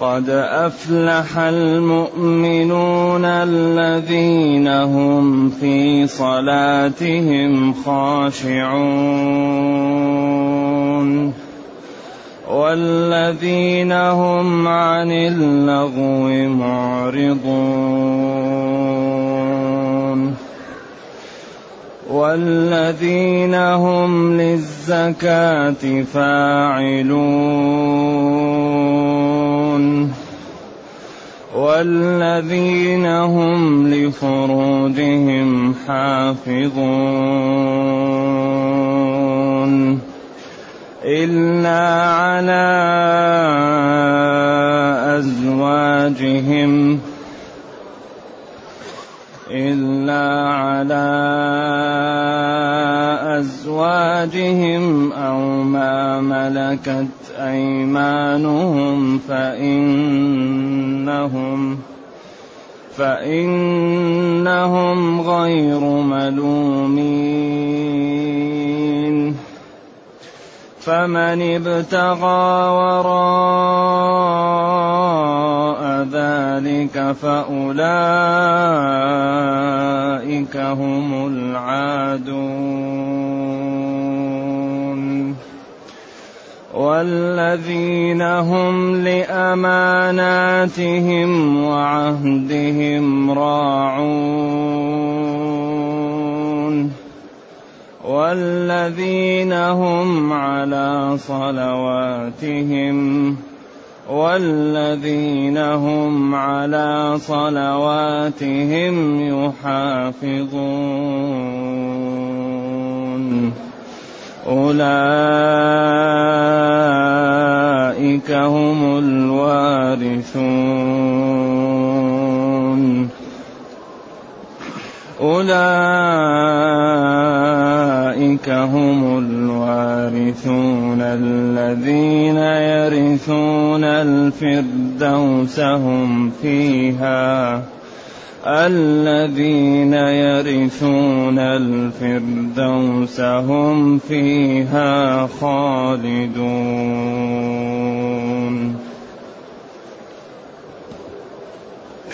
قد أفلح المؤمنون الذين هم في صلاتهم خاشعون. والذين هم عن اللغو معرضون. والذين هم للزكاة فاعلون. والذين هم لفروجهم حافظون إلا على أزواجهم إلا على أزواجهم أو ما ملكت أيمانهم فإنهم فإنهم غير ملومين فمن ابتغى وراء ذلك فأولئك هم العادون والذين هم لأماناتهم وعهدهم راعون والذين هم على صلواتهم والذين هم على صلواتهم يحافظون. أولئك هم الوارثون. أولئك هم الوارثون الذين يرثون الفردوس هم فيها. الذين يرثون الفردوس هم فيها خالدون.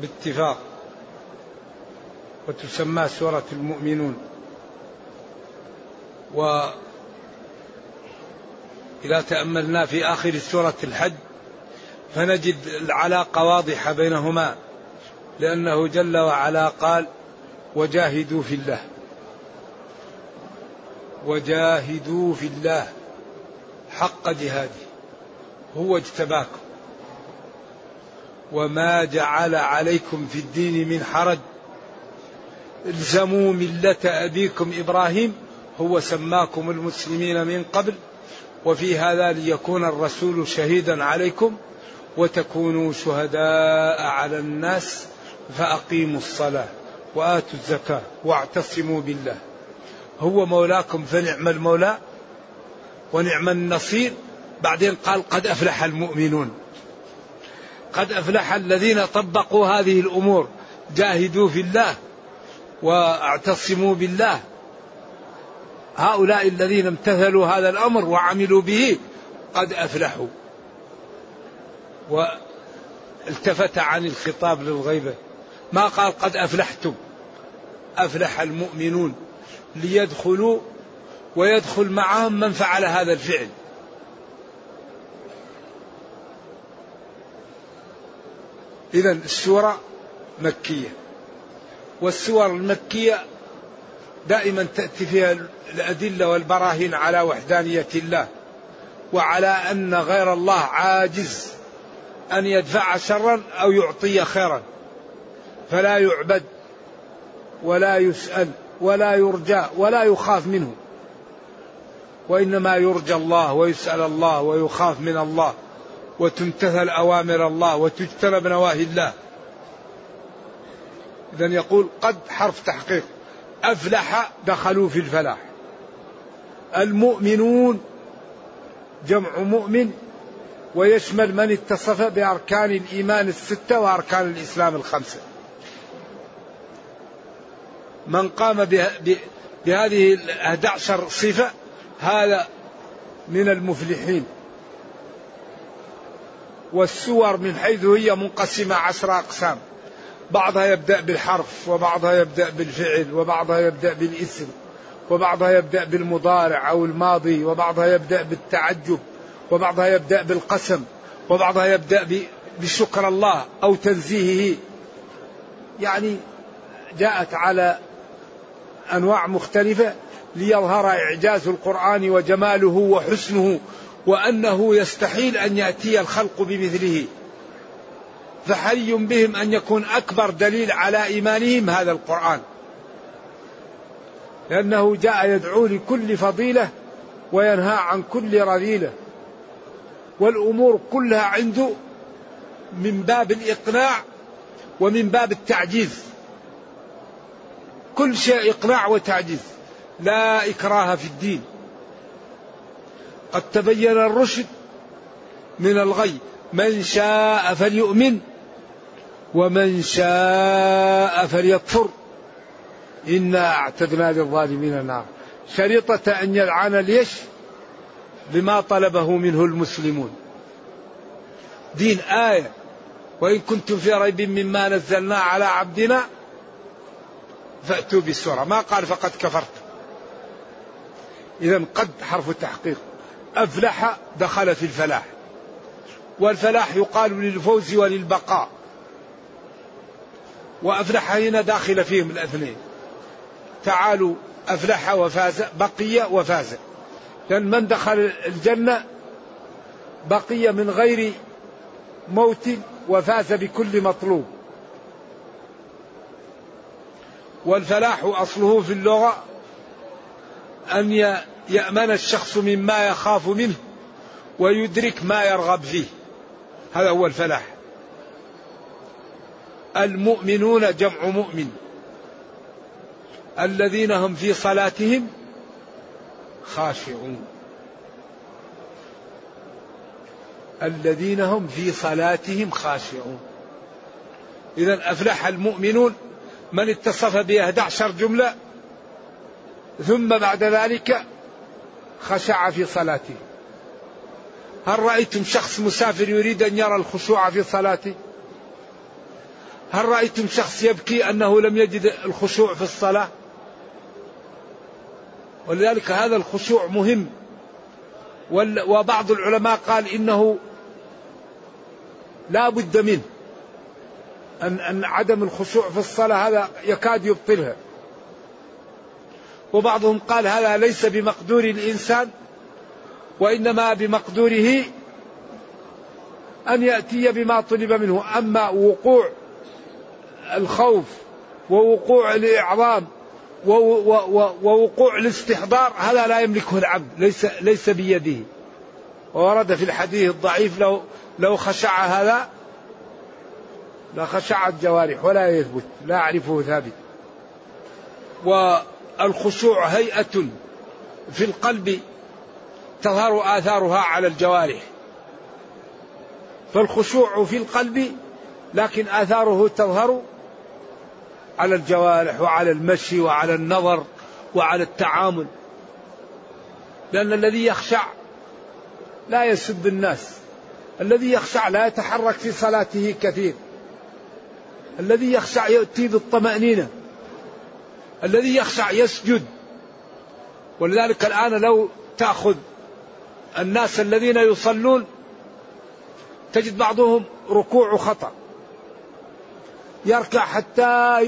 باتفاق وتسمى سورة المؤمنون. وإذا تأملنا في آخر سورة الحج فنجد العلاقة واضحة بينهما لأنه جل وعلا قال وجاهدوا في الله. وجاهدوا في الله حق جهاده هو اجتباكم. وما جعل عليكم في الدين من حرج. الزموا ملة أبيكم إبراهيم هو سماكم المسلمين من قبل وفي هذا ليكون الرسول شهيدا عليكم وتكونوا شهداء على الناس فأقيموا الصلاة وآتوا الزكاة واعتصموا بالله. هو مولاكم فنعم المولى ونعم النصير. بعدين قال قد أفلح المؤمنون. قد أفلح الذين طبقوا هذه الأمور. جاهدوا في الله واعتصموا بالله. هؤلاء الذين امتثلوا هذا الأمر وعملوا به قد أفلحوا. والتفت عن الخطاب للغيبة. ما قال قد أفلحتم؟ أفلح المؤمنون ليدخلوا ويدخل معهم من فعل هذا الفعل. إذا السورة مكية. والسور المكية دائما تأتي فيها الأدلة والبراهين على وحدانية الله وعلى أن غير الله عاجز أن يدفع شرا أو يعطي خيرا. فلا يعبد ولا يسأل ولا يرجى ولا يخاف منه وإنما يرجى الله ويسأل الله ويخاف من الله. وتمتثل أوامر الله وتجتنب نواهي الله. إذا يقول قد حرف تحقيق. أفلح دخلوا في الفلاح. المؤمنون جمع مؤمن ويشمل من اتصف بأركان الإيمان الستة وأركان الإسلام الخمسة. من قام بهذه الأحد عشر صفة هذا من المفلحين. والسور من حيث هي منقسمة عشر أقسام. بعضها يبدأ بالحرف وبعضها يبدأ بالفعل وبعضها يبدأ بالاسم وبعضها يبدأ بالمضارع أو الماضي وبعضها يبدأ بالتعجب وبعضها يبدأ بالقسم وبعضها يبدأ بشكر الله أو تنزيهه. يعني جاءت على أنواع مختلفة ليظهر إعجاز القرآن وجماله وحسنه وأنه يستحيل أن يأتي الخلق بمثله. فحري بهم أن يكون أكبر دليل على إيمانهم هذا القرآن. لأنه جاء يدعو لكل فضيلة وينهى عن كل رذيلة. والأمور كلها عنده من باب الإقناع ومن باب التعجيز. كل شيء إقناع وتعجيز. لا إكراه في الدين. قد تبين الرشد من الغي. من شاء فليؤمن ومن شاء فليكفر. إنا أعتدنا للظالمين نار شريطة أن يلعن ليش بما طلبه منه المسلمون. دين آية. وإن كنتم في ريب مما نزلنا على عبدنا فأتوا بالسورة. ما قال فقد كفرت. إذا قد حرف التحقيق. أفلح دخل في الفلاح. والفلاح يقال للفوز وللبقاء. وأفلح هنا داخل فيهم الأثنين. تعالوا أفلح وفاز بقي وفاز. لأن من دخل الجنة بقي من غير موت وفاز بكل مطلوب. والفلاح أصله في اللغة أن يأمن الشخص مما يخاف منه ويدرك ما يرغب فيه. هذا هو الفلاح. المؤمنون جمع مؤمن. الذين هم في صلاتهم خاشعون. الذين هم في صلاتهم خاشعون. إذا أفلح المؤمنون من اتصف ب 11 جملة ثم بعد ذلك خشع في صلاته هل رأيتم شخص مسافر يريد أن يرى الخشوع في صلاته هل رأيتم شخص يبكي أنه لم يجد الخشوع في الصلاة؟ ولذلك هذا الخشوع مهم. وبعض العلماء قال إنه لا بد منه. أن, أن عدم الخشوع في الصلاة هذا يكاد يبطلها. وبعضهم قال هذا ليس بمقدور الإنسان وإنما بمقدوره أن يأتي بما طلب منه. أما وقوع الخوف ووقوع الإعظام ووقوع الاستحضار هذا لا يملكه العبد ليس ليس بيده. ورد في الحديث الضعيف لو لو خشع هذا لخشعت جوارح ولا يثبت لا أعرفه ثابت. والخشوع هيئة في القلب تظهر آثارها على الجوارح. فالخشوع في القلب لكن آثاره تظهر على الجوارح وعلى المشي وعلى النظر وعلى التعامل. لأن الذي يخشع لا يسب الناس. الذي يخشع لا يتحرك في صلاته كثير. الذي يخشع يأتي بالطمأنينة. الذي يخشع يسجد. ولذلك الآن لو تأخذ الناس الذين يصلون تجد بعضهم ركوع خطأ. يركع حتى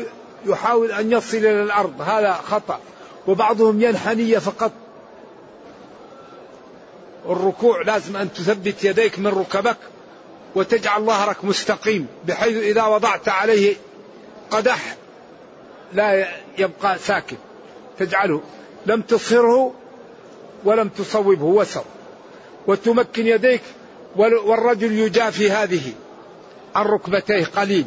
يحاول أن يصل إلى الأرض هذا خطأ. وبعضهم ينحني فقط. الركوع لازم أن تثبت يديك من ركبك وتجعل ظهرك مستقيم بحيث إذا وضعت عليه قدح لا يبقى ساكن. تجعله. لم تصهره ولم تصوبه. وسط وتمكن يديك والرجل يجافي هذه. عن ركبتيه قليل.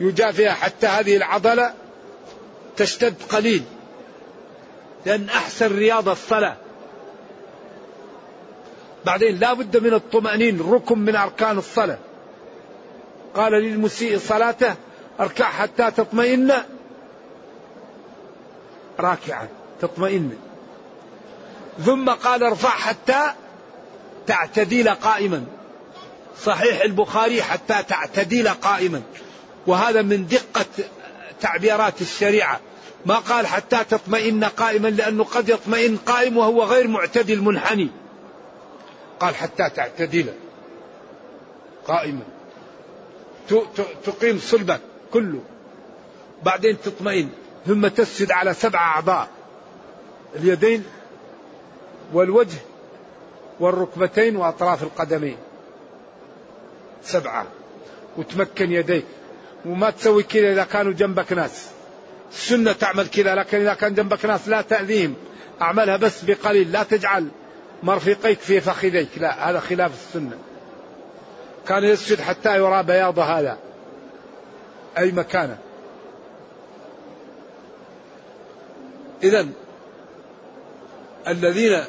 يجافيها حتى هذه العضلة تشتد قليل. لأن أحسن رياضة الصلاة. بعدين لا بد من الطمأنين. ركن من أركان الصلاة. قال للمسيء صلاته أركع حتى تطمئن. راكعا تطمئن. ثم قال ارفع حتى تعتديل قائما. صحيح البخاري حتى تعتديل قائما. وهذا من دقة تعبيرات الشريعة. ما قال حتى تطمئن قائما لأنه قد يطمئن قائم وهو غير معتدل منحني. قال حتى تعتدل قائما. تقيم صلبك. كله. بعدين تطمئن. ثم تسجد على سبع أعضاء. اليدين والوجه والركبتين وأطراف القدمين. سبعة. وتمكن يديك. وما تسوي كذا إذا كانوا جنبك ناس. السنة تعمل كذا لكن إذا كان جنبك ناس لا تأذيهم. أعملها بس بقليل. لا تجعل مرفقيك في فخذيك. لا هذا خلاف السنة. كان يسجد حتى يرى بياض هذا. أي مكانة. إذا الذين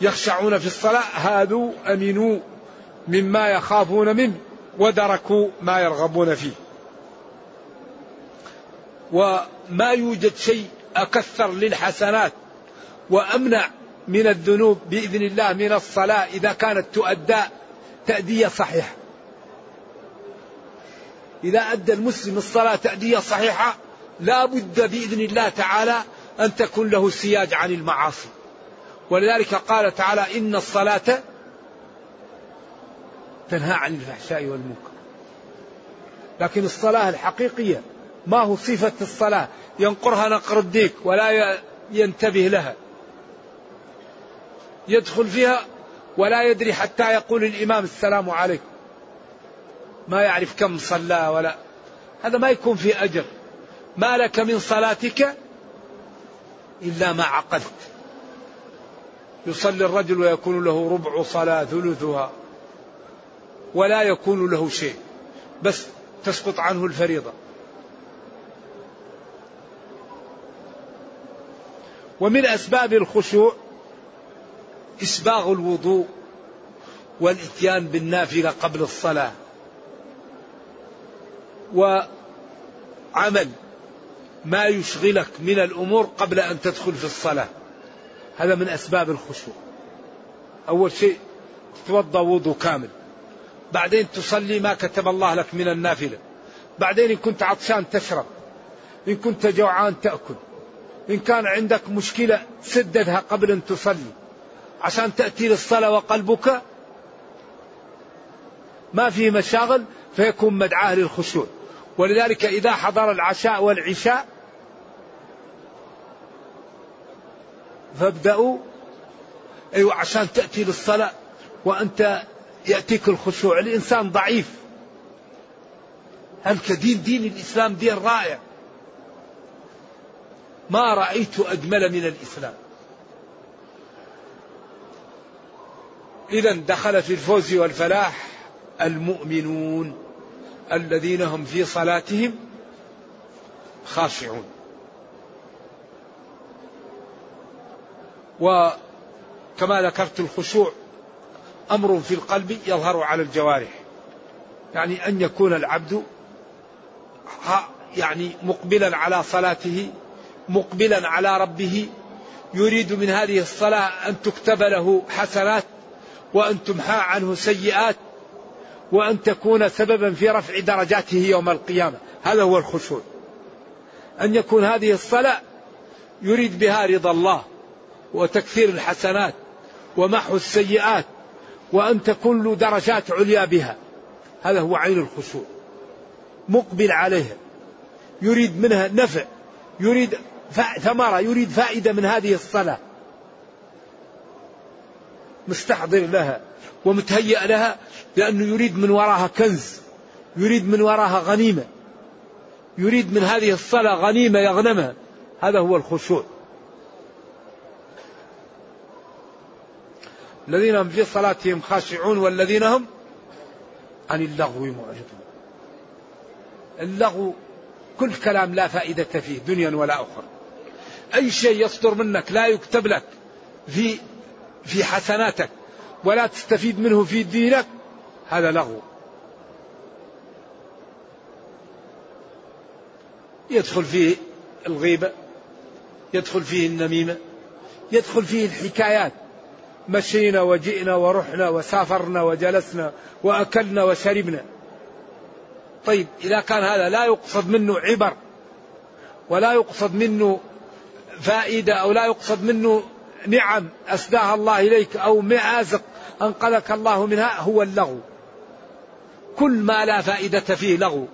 يخشعون في الصلاة هادوا أمنوا مما يخافون منه ودركوا ما يرغبون فيه. وما يوجد شيء أكثر للحسنات وأمنع من الذنوب بإذن الله من الصلاة إذا كانت تؤدى تأدية صحيحة. إذا أدى المسلم الصلاة تأدية صحيحة لا بد بإذن الله تعالى أن تكون له سياج عن المعاصي. ولذلك قال تعالى إن الصلاة تنهى عن الفحشاء والمنكر. لكن الصلاة الحقيقية ما هو صفة الصلاة؟ ينقرها نقر الديك ولا ينتبه لها. يدخل فيها ولا يدري حتى يقول الإمام السلام عليكم. ما يعرف كم صلى ولا. هذا ما يكون في أجر. ما لك من صلاتك إلا ما عقلت يصلي الرجل ويكون له ربع صلاة ثلثها. ولا يكون له شيء. بس تسقط عنه الفريضة. ومن أسباب الخشوع إسباغ الوضوء والإتيان بالنافلة قبل الصلاة. وعمل ما يشغلك من الأمور قبل أن تدخل في الصلاة. هذا من أسباب الخشوع. أول شيء تتوضأ وضوء كامل. بعدين تصلي ما كتب الله لك من النافلة. بعدين إن كنت عطشان تشرب. إن كنت جوعان تأكل. إن كان عندك مشكلة سددها قبل أن تصلي. عشان تأتي للصلاة وقلبك ما فيه مشاغل فيكون مدعاة للخشوع. ولذلك إذا حضر العشاء والعشاء فابدأوا أيوة عشان تأتي للصلاة وأنت يأتيك الخشوع. الإنسان ضعيف. هل كدين دين الإسلام دين رائع؟ ما رأيت أجمل من الإسلام. إذا دخل في الفوز والفلاح المؤمنون. الذين هم في صلاتهم خاشعون. وكما ذكرت الخشوع أمر في القلب يظهر على الجوارح. يعني أن يكون العبد يعني مقبلا على صلاته مقبلا على ربه يريد من هذه الصلاة أن تكتب له حسنات وأن تمحى عنه سيئات وأن تكون سببا في رفع درجاته يوم القيامة. هذا هو الخشوع. أن يكون هذه الصلاة يريد بها رضا الله وتكثير الحسنات ومحو السيئات وأن تكون له درجات عليا بها. هذا هو عين الخشوع. مقبل عليها. يريد منها نفع. يريد ثمرة. يريد فائدة من هذه الصلاة. مستحضر لها ومتهيأ لها لأنه يريد من وراها كنز يريد من وراها غنيمة يريد من هذه الصلاة غنيمة يغنمها. هذا هو الخشوع. الذين هم في صلاتهم خاشعون والذين هم عن اللغو معرضون. اللغو كل كلام لا فائدة فيه دنيا ولا أخرى. أي شيء يصدر منك لا يكتب لك في في حسناتك ولا تستفيد منه في دينك هذا لغو. يدخل فيه الغيبة يدخل فيه النميمة يدخل فيه الحكايات. مشينا وجئنا ورحنا وسافرنا وجلسنا وأكلنا وشربنا. طيب إذا كان هذا لا يقصد منه عبر ولا يقصد منه فائدة أو لا يقصد منه نعم أسداها الله إليك أو معازق أنقذك الله منها هو اللغو. كل ما لا فائدة فيه لغو.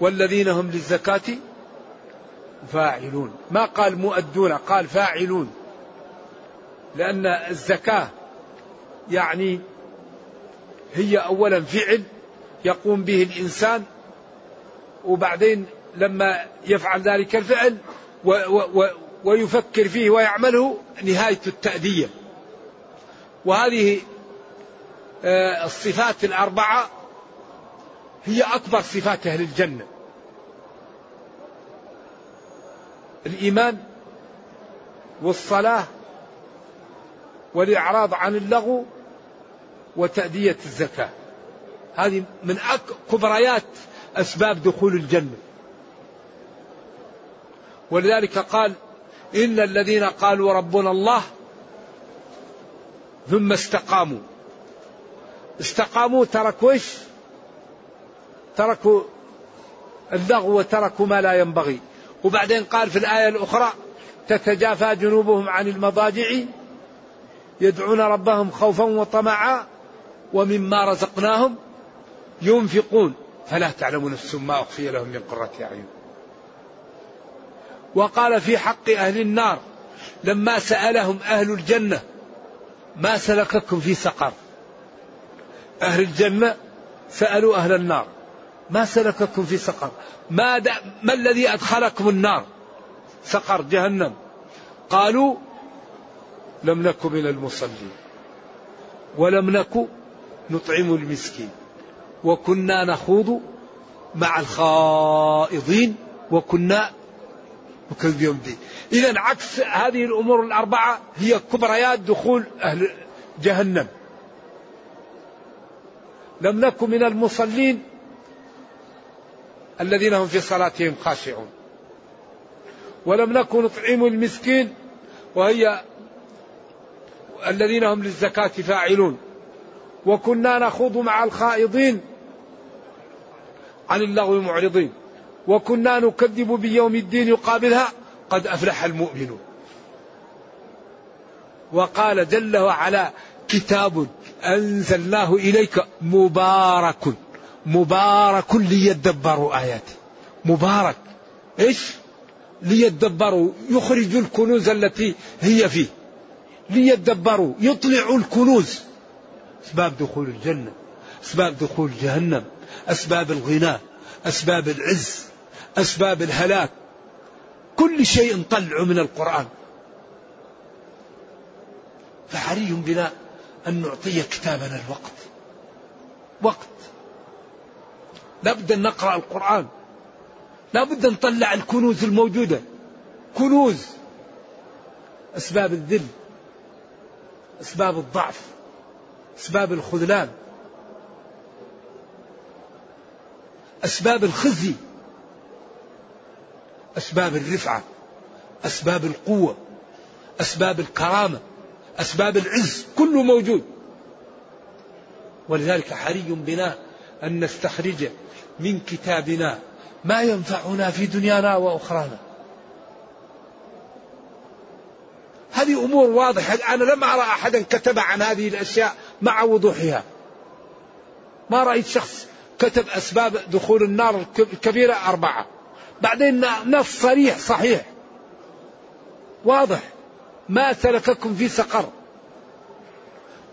والذين هم للزكاة فاعلون. ما قال مؤدون قال فاعلون. لأن الزكاة يعني هي أولا فعل يقوم به الإنسان وبعدين لما يفعل ذلك الفعل و و ويفكر فيه ويعمله نهاية التأدية. وهذه الصفات الأربعة هي أكبر صفات أهل الجنة. الإيمان والصلاة والإعراض عن اللغو وتأدية الزكاة. هذه من كبريات أسباب دخول الجنة. ولذلك قال إن الذين قالوا ربنا الله ثم استقاموا. استقاموا تركوا إيش؟ تركوا اللغو وتركوا ما لا ينبغي. وبعدين قال في الآية الأخرى تتجافى جنوبهم عن المضاجع يدعون ربهم خوفا وطمعا ومما رزقناهم ينفقون. فلا تعلم نفس ما أخفي لهم من قرة أعين. وقال في حق أهل النار لما سألهم أهل الجنة ما سلككم في سقر؟ أهل الجنة سألوا أهل النار. ما سلككم في سقر؟ ما, ما الذي أدخلكم النار؟ سقر جهنم. قالوا لم نك من المصلين. ولم نك نطعم المسكين. وكنا نخوض مع الخائضين وكنا نكذب يوم الدين. إذا عكس هذه الأمور الأربعة هي كبريات دخول أهل جهنم. لم نكن من المصلين الذين هم في صلاتهم خاشعون. ولم نكن نطعم المسكين وهي الذين هم للزكاة فاعلون. وكنا نخوض مع الخائضين عن اللغو معرضين. وكنا نكذب بيوم الدين يقابلها قد أفلح المؤمنون. وقال جل وعلا كتاب أنزلناه إليك مبارك مبارك ليدبروا آياته مبارك. إيش؟ ليدبروا يخرج الكنوز التي هي فيه. ليدبروا يطلعوا الكنوز. أسباب دخول الجنة. أسباب دخول جهنم. أسباب الغنى أسباب العز. أسباب الهلاك. كل شيء طلعوا من القرآن. فحري بنا. أن نعطي كتابنا الوقت. وقت. لابد أن نقرأ القرآن. لابد أن نطلع الكنوز الموجودة. كنوز. أسباب الذل. أسباب الضعف. أسباب الخذلان. أسباب الخزي. أسباب الرفعة. أسباب القوة. أسباب الكرامة. أسباب العز كله موجود. ولذلك حري بنا أن نستخرج من كتابنا ما ينفعنا في دنيانا وأخرانا. هذه أمور واضحة. أنا لم أرى أحدا كتب عن هذه الأشياء مع وضوحها. ما رأيت شخص كتب أسباب دخول النار الكبيرة أربعة. بعدين نص صريح صحيح. واضح. ما سلككم في سقر.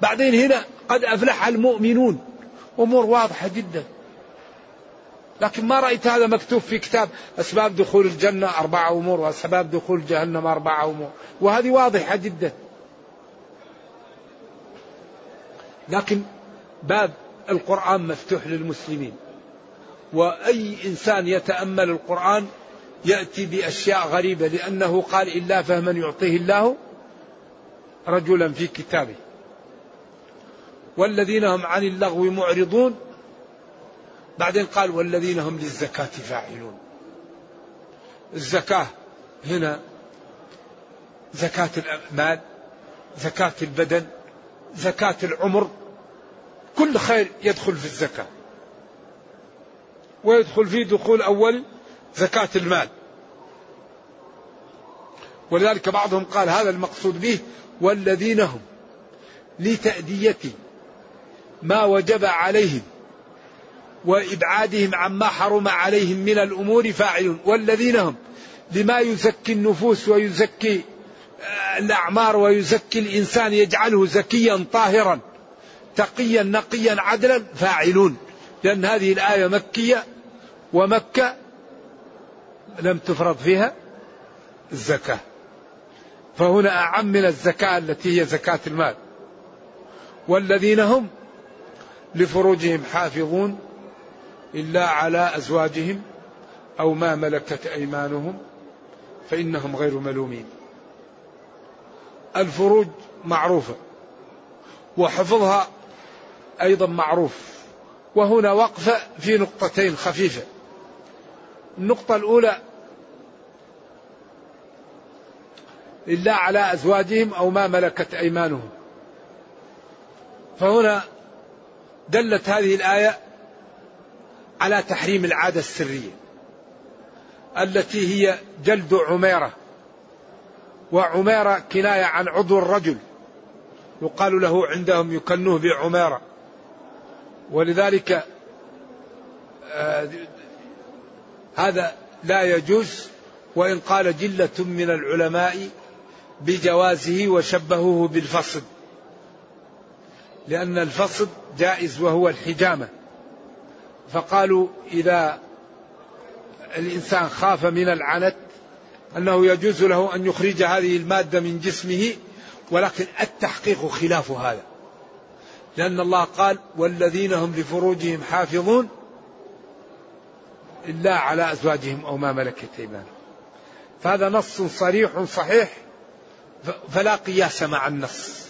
بعدين هنا قد أفلح المؤمنون. أمور واضحة جدا. لكن ما رأيت هذا مكتوب في كتاب أسباب دخول الجنة أربعة أمور وأسباب دخول جهنم أربعة أمور. وهذه واضحة جدا. لكن باب القرآن مفتوح للمسلمين. وأي إنسان يتأمل القرآن يأتي بأشياء غريبة لأنه قال إلا فهما يعطيه الله رجلا في كتابه. والذين هم عن اللغو معرضون. بعدين قال والذين هم للزكاة فاعلون. الزكاة هنا زكاة المال زكاة البدن زكاة العمر. كل خير يدخل في الزكاة. ويدخل في دخول أول زكاة المال. ولذلك بعضهم قال هذا المقصود به والذين هم لتأدية ما وجب عليهم وإبعادهم عما حرم عليهم من الأمور فاعلون. والذين هم لما يزكي النفوس ويزكي آه، الأعمار ويزكي الإنسان يجعله زكيا طاهرا تقيا نقيا عدلا فاعلون. لأن هذه الآية مكية ومكة لم تفرض فيها الزكاة. فهنا أعم من الزكاة التي هي زكاة المال. والذين هم لفروجهم حافظون إلا على أزواجهم أو ما ملكت أيمانهم فإنهم غير ملومين. الفروج معروفة وحفظها أيضا معروف. وهنا وقفة في نقطتين خفيفة. النقطة الأولى إلا على أزواجهم أو ما ملكت أيمانهم. فهنا دلت هذه الآية على تحريم العادة السرية التي هي جلد عميرة وعميرة كناية عن عضو الرجل يقال له عندهم يكنوه بعميرة. ولذلك آه هذا لا يجوز وإن قال جلة من العلماء بجوازه وشبهوه بالفصد. لأن الفصد جائز وهو الحجامة. فقالوا إذا الإنسان خاف من العنت أنه يجوز له أن يخرج هذه المادة من جسمه ولكن التحقيق خلاف هذا. لأن الله قال والذين هم لفروجهم حافظون إلا على أزواجهم أو ما ملكت أيمانهم فهذا نص صريح صحيح فلا قياس مع النص.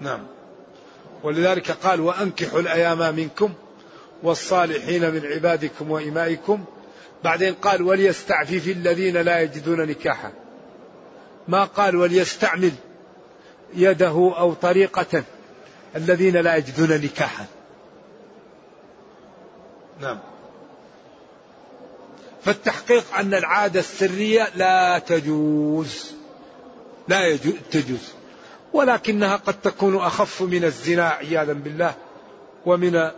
نعم. ولذلك قال وأنكحوا الأيام منكم والصالحين من عبادكم وإمائكم. بعدين قال وليستعفف الذين لا يجدون نكاحا. ما قال وليستعمل يده أو طريقة الذين لا يجدون نكاحا. نعم. فالتحقيق أن العادة السرية لا تجوز. لا يجوز تجوز. ولكنها قد تكون أخف من الزنا عياذا بالله ومن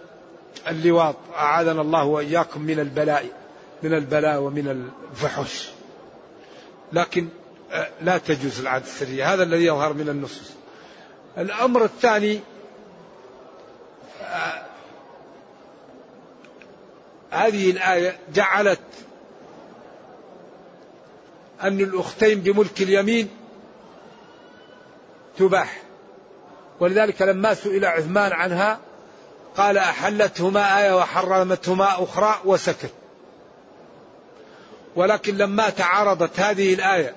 اللواط. أعاذنا الله وإياكم من البلاء من البلاء ومن الفحش. لكن آه، لا تجوز العادة السرية. هذا الذي يظهر من النصوص. الأمر الثاني آه، هذه الآية جعلت أن الأختين بملك اليمين تباح. ولذلك لما سئل عثمان عنها قال أحلتهما آية وحرمتهما أخرى وسكت. ولكن لما تعارضت هذه الآية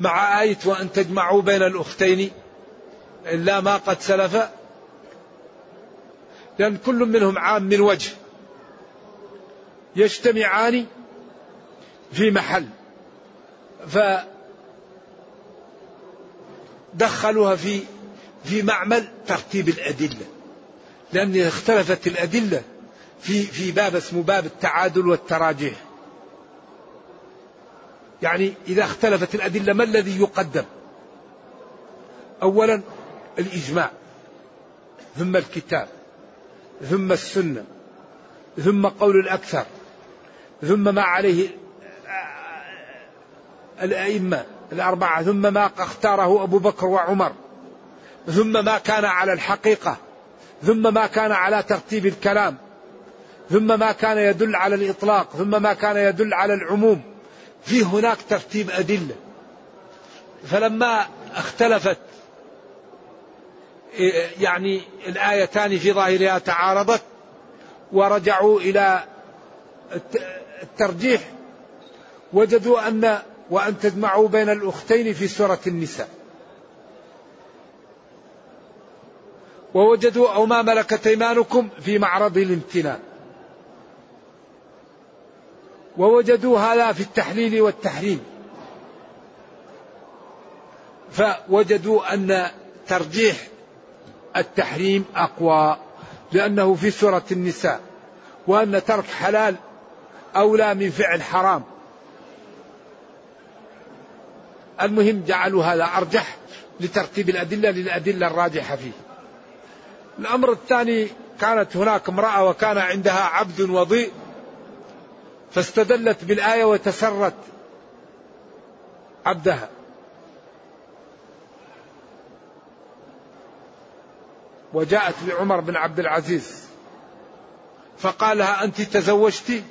مع آية وأن تجمعوا بين الأختين إلا ما قد سلف لأن كل منهم عام من وجه يجتمعان في محل. فدخلوها في في معمل ترتيب الأدلة. لأن اختلفت الأدلة في في باب اسمه باب التعادل والتراجيح. يعني إذا اختلفت الأدلة ما الذي يقدم؟ أولا الإجماع ثم الكتاب ثم السنة ثم قول الأكثر ثم ما عليه الأئمة الأربعة ثم ما اختاره أبو بكر وعمر ثم ما كان على الحقيقة ثم ما كان على ترتيب الكلام ثم ما كان يدل على الإطلاق ثم ما كان يدل على العموم. في هناك ترتيب أدلة. فلما اختلفت يعني الآيتان في ظاهرها تعارضت ورجعوا إلى الترجيح وجدوا أن وأن تجمعوا بين الأختين في سورة النساء. ووجدوا أو ما ملكت أيمانكم في معرض الامتنان. ووجدوا هذا في التحليل والتحريم. فوجدوا أن ترجيح التحريم أقوى لأنه في سورة النساء وأن ترك حلال أولى من فعل حرام. المهم جعلوا هذا أرجح لترتيب الأدلة للأدلة الراجحة فيه. الأمر الثاني كانت هناك امرأة وكان عندها عبد وضيء فاستدلت بالآية وتسرت عبدها. وجاءت لعمر بن عبد العزيز فقال لها أنت تزوجتي؟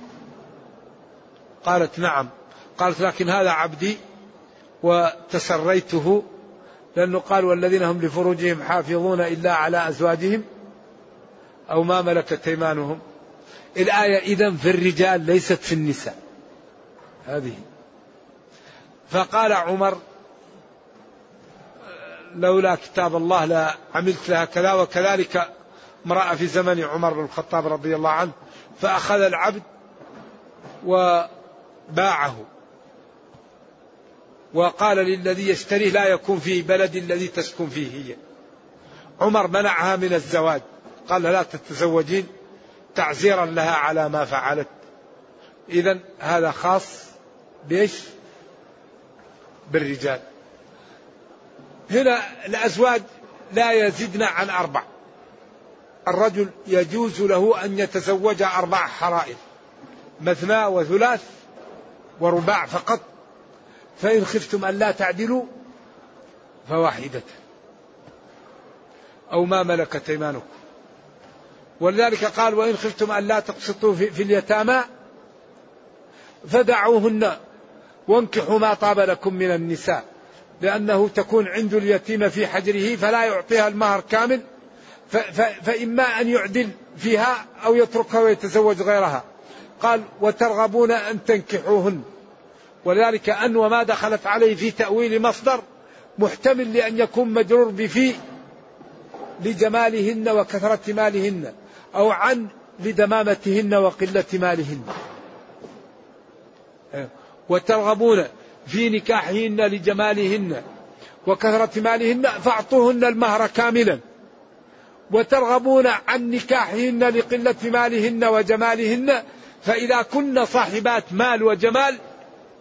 قالت نعم. قالت لكن هذا عبدي. وتسريته لأنه قال والذين هم لفروجهم حافظون إلا على أزواجهم أو ما ملكت أيمانهم. الآية إذا في الرجال ليست في النساء. هذه. فقال عمر لولا كتاب الله لعملت لها كذا وكذلك امرأة في زمن عمر بن الخطاب رضي الله عنه فأخذ العبد وباعه. وقال للذي يشتريه لا يكون في بلد الذي تسكن فيه هي. عمر منعها من الزواج. قال لا تتزوجين. تعزيرا لها على ما فعلت. إذا هذا خاص بإيش؟ بالرجال. هنا الأزواج لا يزدن عن أربع. الرجل يجوز له أن يتزوج أربع حرائر. مثنى وثلاث ورباع فقط. فإن خفتم أن لا تعدلوا فواحدة. أو ما ملكت أيمانكم. ولذلك قال وإن خفتم أن لا تقسطوا في, في اليتامى فدعوهن وانكحوا ما طاب لكم من النساء. لأنه تكون عند اليتيم في حجره فلا يعطيها المهر كامل فإما أن يعدل فيها أو يتركها ويتزوج غيرها. قال وترغبون أن تنكحوهن. ولذلك أن وما دخلت عليه في تأويل مصدر محتمل لأن يكون مجرور بفي لجمالهن وكثرة مالهن أو عن لدمامتهن وقلة مالهن. وترغبون في نكاحهن لجمالهن وكثرة مالهن فأعطوهن المهر كاملا. وترغبون عن نكاحهن لقلة مالهن وجمالهن فإذا كن صاحبات مال وجمال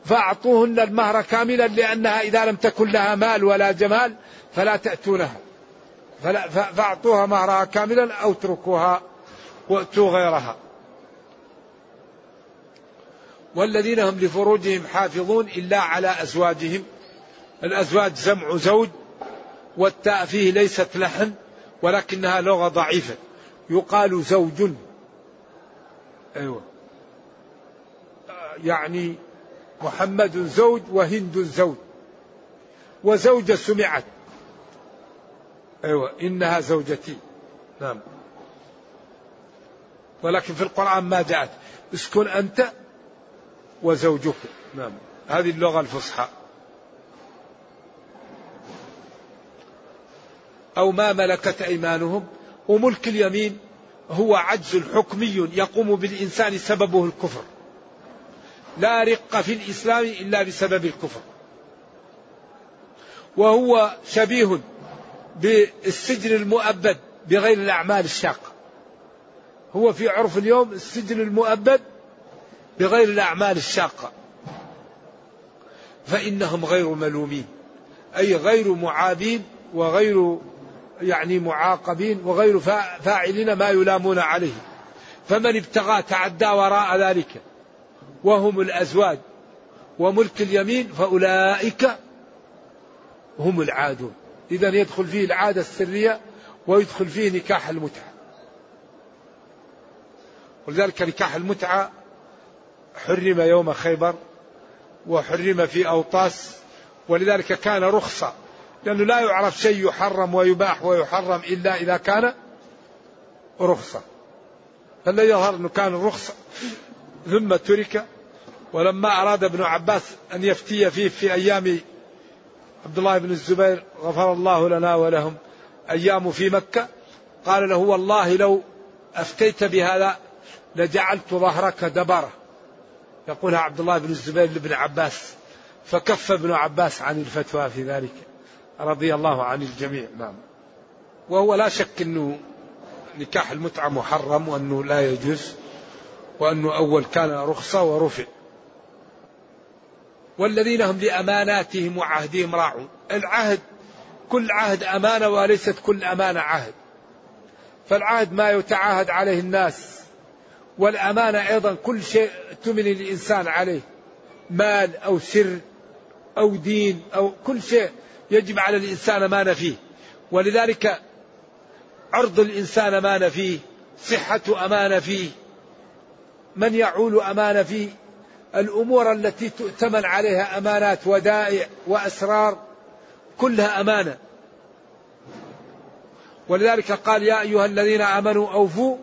فأعطوهن المهر كاملا لأنها إذا لم تكن لها مال ولا جمال فلا تأتونها. فلا فأعطوها مهرها كاملا أو اتركوها وأتوا غيرها. والذين هم لفروجهم حافظون إلا على أزواجهم. الأزواج جمع زوج والتاء فيه ليست لحن ولكنها لغة ضعيفة. يقال زوج. أيوة. يعني محمد زوج وهند زوج. وزوجة سمعت. أيوة إنها زوجتي. نعم. ولكن في القرآن ما جاءت. اسكن أنت وزوجك. نعم. هذه اللغة الفصحى. أو ما ملكت أيمانهم. وملك اليمين هو عجز حكمي يقوم بالإنسان سببه الكفر. لا رق في الإسلام إلا بسبب الكفر. وهو شبيه بالسجن المؤبد بغير الأعمال الشاقة. هو في عرف اليوم السجن المؤبد بغير الأعمال الشاقة. فإنهم غير ملومين أي غير معابين وغير يعني معاقبين وغير فاعلين ما يلامون عليه. فمن ابتغى تعدى وراء ذلك وهم الأزواج وملك اليمين فأولئك هم العادون. إذا يدخل فيه العادة السرية ويدخل فيه نكاح المتعة. ولذلك نكاح المتعة حرم يوم خيبر وحرم في أوطاس ولذلك كان رخصة لأنه لا يعرف شيء يحرم ويباح ويحرم إلا إذا كان رخصة. فالذي يظهر أنه كان رخصة. ثم ترك. ولما أراد ابن عباس أن يفتي فيه في أيام عبد الله بن الزبير غفر الله لنا ولهم أيام في مكة قال له والله لو أفتيت بهذا لجعلت ظهرك دبرة. يقولها عبد الله بن الزبير لابن عباس فكف ابن عباس عن الفتوى في ذلك. رضي الله عن الجميع. نعم. وهو لا شك أنه نكاح المتعة محرم وأنه لا يجوز. وأنه أول كان رخصة ورفع. والذين هم لأماناتهم وعهدهم راعون. العهد كل عهد أمانة وليست كل أمانة عهد. فالعهد ما يتعاهد عليه الناس. والأمانة أيضا كل شيء تمن الإنسان عليه. مال أو سر أو دين أو كل شيء يجب على الإنسان أمانة فيه. ولذلك عرض الإنسان أمانة فيه صحة أمانة فيه من يعول أمانة فيه الأمور التي تؤتمن عليها أمانات ودائع وأسرار كلها أمانة. ولذلك قال يا أيها الذين آمنوا أوفوا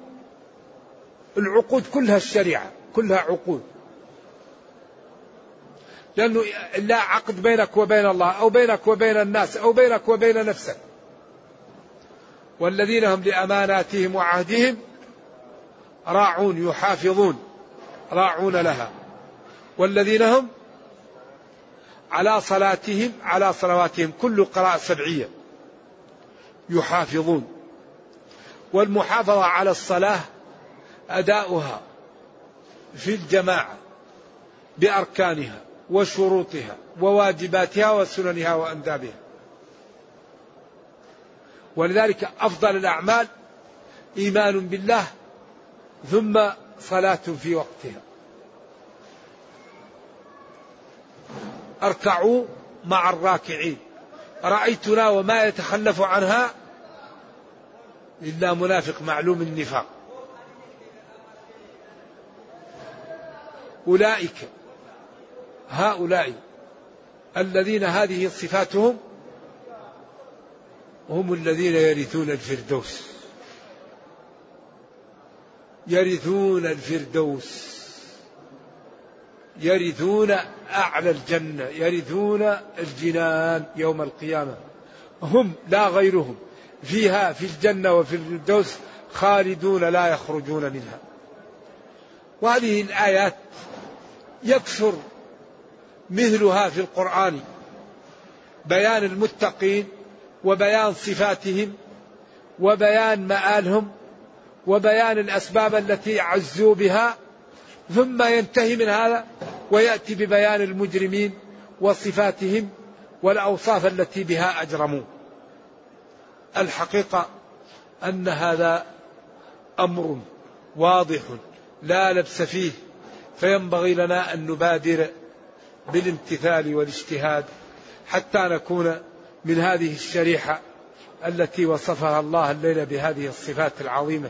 العقود كلها الشريعة كلها عقود. لأنه لا عقد بينك وبين الله أو بينك وبين الناس أو بينك وبين نفسك. والذين هم لأماناتهم وعهدهم راعون يحافظون راعون لها. والذين هم على صلاتهم على صلواتهم كل قراءة سبعية يحافظون. والمحافظة على الصلاة أداؤها في الجماعة بأركانها وشروطها وواجباتها وسننها وأندابها. ولذلك أفضل الأعمال إيمان بالله ثم صلاة في وقتها. أركعوا مع الراكعين. رأيتنا وما يتخلف عنها إلا منافق معلوم النفاق. أولئك هؤلاء الذين هذه صفاتهم هم الذين يرثون الفردوس. يرثون الفردوس. يرثون أعلى الجنة يرثون الجنان يوم القيامة. هم لا غيرهم. فيها في الجنة وفي الفردوس خالدون لا يخرجون منها. وهذه الآيات يكثر مثلها في القرآن. بيان المتقين وبيان صفاتهم وبيان مآلهم وبيان الأسباب التي عزوا بها ثم ينتهي من هذا ويأتي ببيان المجرمين وصفاتهم والأوصاف التي بها أجرموا. الحقيقة أن هذا أمر واضح لا لبس فيه فينبغي لنا أن نبادر بالامتثال والاجتهاد حتى نكون من هذه الشريحة التي وصفها الله الليلة بهذه الصفات العظيمة.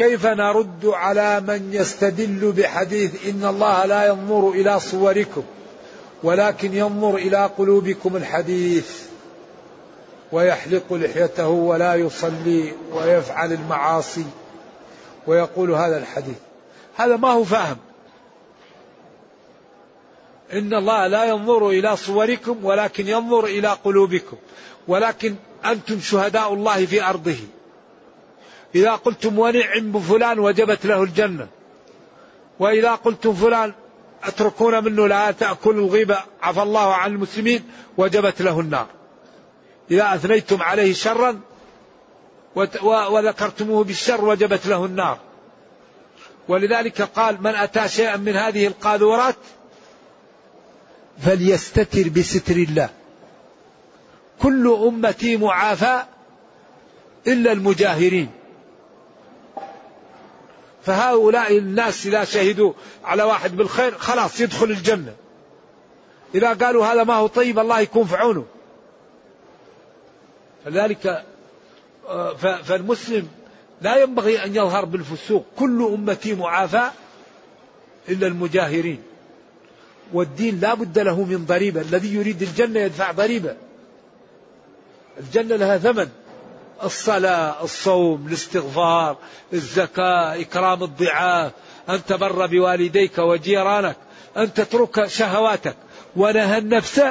كيف نرد على من يستدل بحديث إن الله لا ينظر إلى صوركم ولكن ينظر إلى قلوبكم الحديث ويحلق لحيته ولا يصلي ويفعل المعاصي ويقول هذا الحديث. هذا ما هو فاهم إن الله لا ينظر إلى صوركم ولكن ينظر إلى قلوبكم. ولكن أنتم شهداء الله في أرضه. إذا قلتم ونعم بفلان وجبت له الجنة. وإذا قلتم فلان اتركون منه لا تأكل الغيبة. عفى الله عن المسلمين وجبت له النار. إذا أثنيتم عليه شرا وذكرتموه بالشر وجبت له النار. ولذلك قال من أتى شيئا من هذه القاذورات فليستتر بستر الله. كل أمتي معافى إلا المجاهرين. فهؤلاء الناس إذا شهدوا على واحد بالخير خلاص يدخل الجنة. إذا قالوا هذا ما هو طيب الله يكون في عونه. فذلك آه، فالمسلم لا ينبغي أن يظهر بالفسوق. كل أمتي معافى إلا المجاهرين. والدين لا بد له من ضريبة. الذي يريد الجنة يدفع ضريبة. الجنة لها ثمن. الصلاة الصوم الاستغفار الزكاة إكرام الضعاف أن تبر بوالديك وجيرانك أن تترك شهواتك. ونهى النفس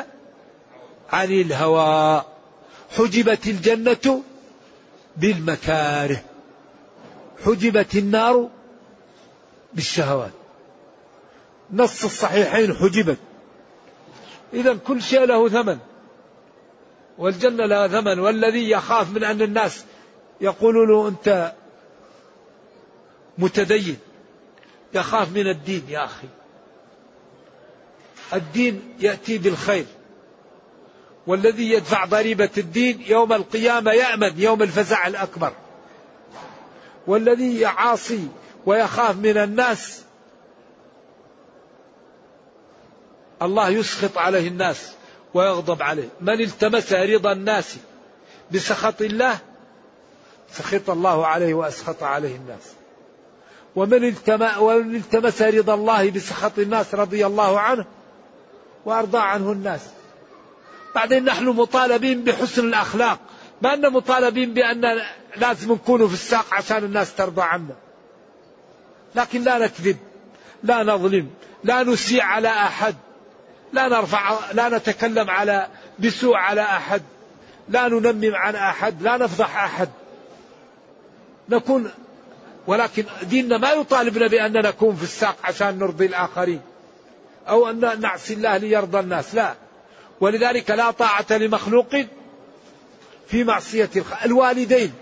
عن الهوى. حجبت الجنة بالمكاره. حجبت النار بالشهوات. نص الصحيحين حجبت. إذا كل شيء له ثمن. والجنة لها ثمن والذي يخاف من أن الناس يقولوا له أنت متدين. يخاف من الدين يا أخي. الدين يأتي بالخير. والذي يدفع ضريبة الدين يوم القيامة يأمن يوم الفزع الأكبر. والذي يعاصي ويخاف من الناس الله يسخط عليه الناس. ويغضب عليه. من التمس رضا الناس بسخط الله سخط الله عليه وأسخط عليه الناس. ومن التمس رضا الله بسخط الناس رضي الله عنه وأرضى عنه الناس. بعدين نحن مطالبين بحسن الأخلاق. ما أن مطالبين بأن لازم نكون في الساق عشان الناس ترضى عنا. لكن لا نكذب لا نظلم لا نسيء على أحد. لا نرفع لا نتكلم على بسوء على أحد لا ننمم عن أحد لا نفضح أحد. نكون ولكن ديننا ما يطالبنا بأن نكون في الساق عشان نرضي الآخرين أو أن نعصي الله ليرضى الناس لا. ولذلك لا طاعة لمخلوق في معصية الوالدين.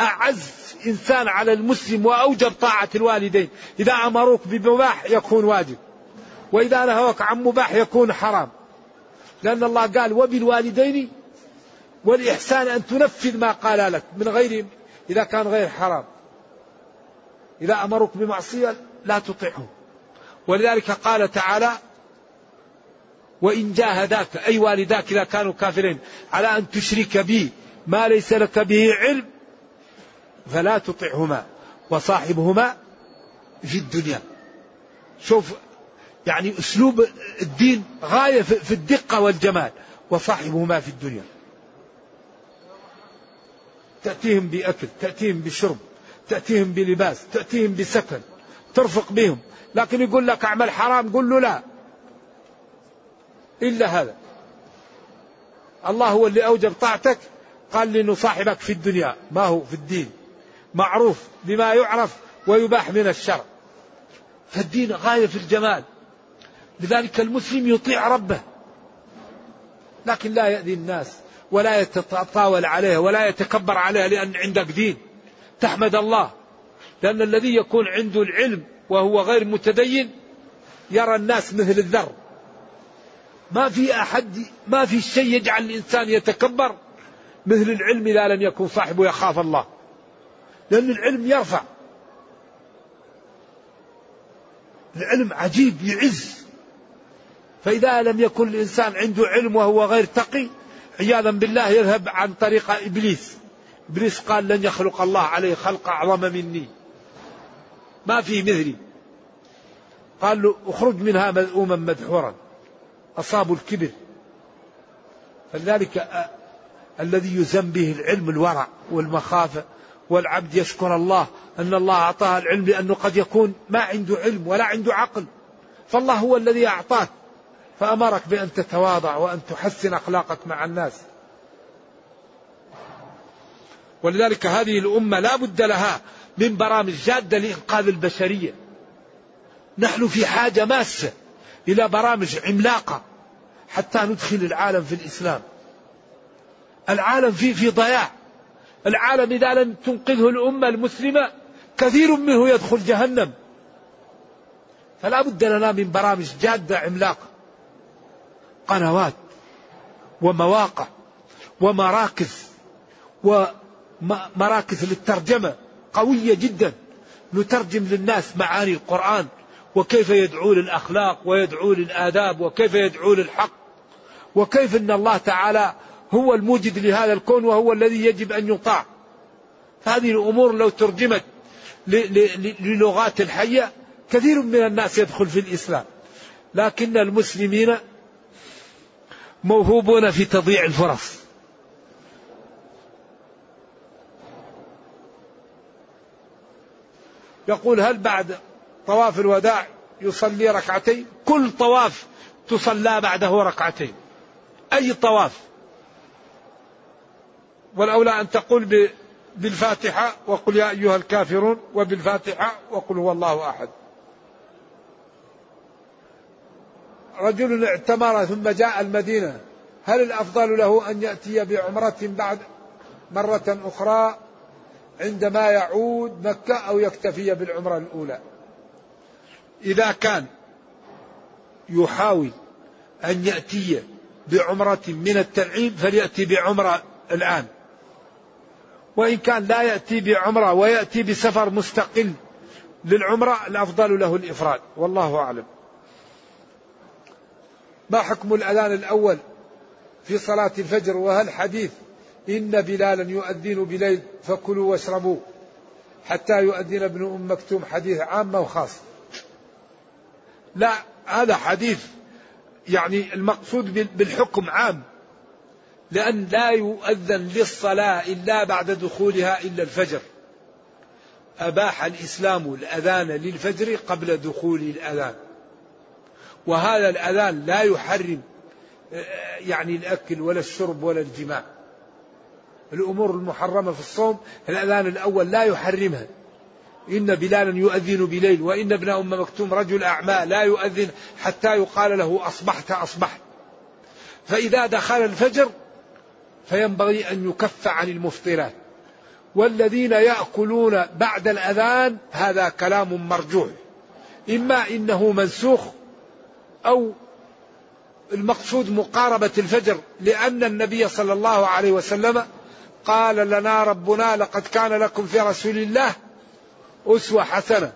أعز إنسان على المسلم وأوجب طاعة الوالدين. إذا أمروك بمباح يكون واجب. وإذا نهوك عن مباح يكون حرام. لأن الله قال وبالوالدين والإحسان أن تنفذ ما قال لك من غير إذا كان غير حرام. إذا أمرك بمعصية لا تطعه. ولذلك قال تعالى وإن جاهداك أي والداك إذا كانوا كافرين على أن تشرك بي ما ليس لك به علم فلا تطعهما وصاحبهما في الدنيا. شوف يعني أسلوب الدين غاية في الدقة والجمال وصاحبهما في الدنيا. تأتيهم بأكل تأتيهم بشرب تأتيهم بلباس تأتيهم بسكن ترفق بهم. لكن يقول لك أعمل حرام قل له لا. إلا هذا. الله هو اللي أوجب طاعتك. قال لي نصاحبك في الدنيا. ما هو؟ في الدين. معروف بما يعرف ويباح من الشرع فالدين غاية في الجمال. لذلك المسلم يطيع ربه. لكن لا يأذي الناس ولا يتطاول عليها ولا يتكبر عليها لأن عندك دين. تحمد الله. لأن الذي يكون عنده العلم وهو غير متدين يرى الناس مثل الذر. ما في أحد ما في شيء يجعل الإنسان يتكبر مثل العلم إذا لم يكن صاحبه يخاف الله. لأن العلم يرفع. العلم عجيب يعز. فإذا لم يكن الإنسان عنده علم وهو غير تقي عياذا بالله يذهب عن طريق إبليس. إبليس قال لن يخلق الله عليه خلق أعظم مني. ما في مثلي. قال له اخرج منها مذءوما مدحورا. أصابوا الكبر. فلذلك الذي يزن به العلم الورع والمخافة والعبد يشكر الله أن الله أعطاه العلم لأنه قد يكون ما عنده علم ولا عنده عقل. فالله هو الذي أعطاك فأمرك بأن تتواضع وأن تحسن أخلاقك مع الناس. ولذلك هذه الأمة لا بد لها من برامج جادة لإنقاذ البشرية. نحن في حاجة ماسة إلى برامج عملاقة حتى ندخل العالم في الإسلام. العالم فيه في ضياع. العالم إذا لم تنقذه الأمة المسلمة كثير منه يدخل جهنم. فلا بد لنا من برامج جادة عملاقة. قنوات ومواقع ومراكز ومراكز للترجمة قوية جدا. نترجم للناس معاني القرآن وكيف يدعو للأخلاق ويدعو للآداب وكيف يدعو للحق وكيف أن الله تعالى هو الموجد لهذا الكون وهو الذي يجب أن يطاع. هذه الأمور لو ترجمت للغات الحية كثير من الناس يدخل في الإسلام. لكن المسلمين موهوبون في تضييع الفرص. يقول هل بعد طواف الوداع يصلي ركعتين؟ كل طواف تصلى بعده ركعتين. أي طواف؟ والأولى أن تقول بالفاتحة وقل يا أيها الكافرون وبالفاتحة وقل هو الله أحد. رجل اعتمر ثم جاء المدينة. هل الأفضل له أن يأتي بعمرة بعد مرة أخرى عندما يعود مكة أو يكتفي بالعمرة الأولى؟ إذا كان يحاول أن يأتي بعمرة من التنعيم فليأتي بعمرة الآن. وإن كان لا يأتي بعمرة ويأتي بسفر مستقل للعمرة الأفضل له الإفراد. والله أعلم. ما حكم الأذان الأول في صلاة الفجر وهل حديث إن بلالا يؤذن بليل فكلوا واشربوا حتى يؤذن ابن أم مكتوم حديث عام وخاص. لا هذا حديث يعني المقصود بالحكم عام لأن لا يؤذن للصلاة إلا بعد دخولها إلا الفجر. أباح الإسلام الأذان للفجر قبل دخول الأذان. وهذا الأذان لا يحرم يعني الأكل ولا الشرب ولا الجماع. الأمور المحرمة في الصوم الأذان الأول لا يحرمها. إن بلالا يؤذن بليل وإن ابن أم مكتوم رجل أعمى لا يؤذن حتى يقال له أصبحت أصبحت فإذا دخل الفجر فينبغي أن يكف عن المفطرات. والذين يأكلون بعد الأذان هذا كلام مرجوح. إما إنه منسوخ أو المقصود مقاربة الفجر لأن النبي صلى الله عليه وسلم قال لنا ربنا لقد كان لكم في رسول الله أسوة حسنة